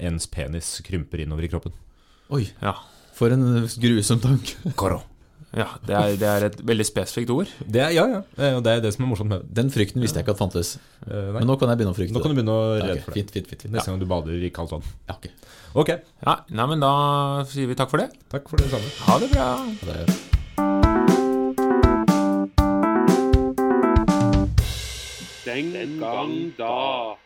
ens penis krymper innover i kroppen. Oi, Ja. for en grusom tanke. Goro. Ja det, er, det er et veldig spesifikt ord. Det er, ja, ja. Og det er det som er morsomt med det. Den frykten visste jeg ikke at fantes. Nei. Men nå kan jeg begynne å frykte Nå kan du begynne å redde okay, for det. Fint, fint, fint, Neste Neste gang du bader i kaldt vann. Ja, ok. Ok, Ja, nei, men da sier vi takk for det. takk for det samme. Ha det bra. Ha Det Den gang da.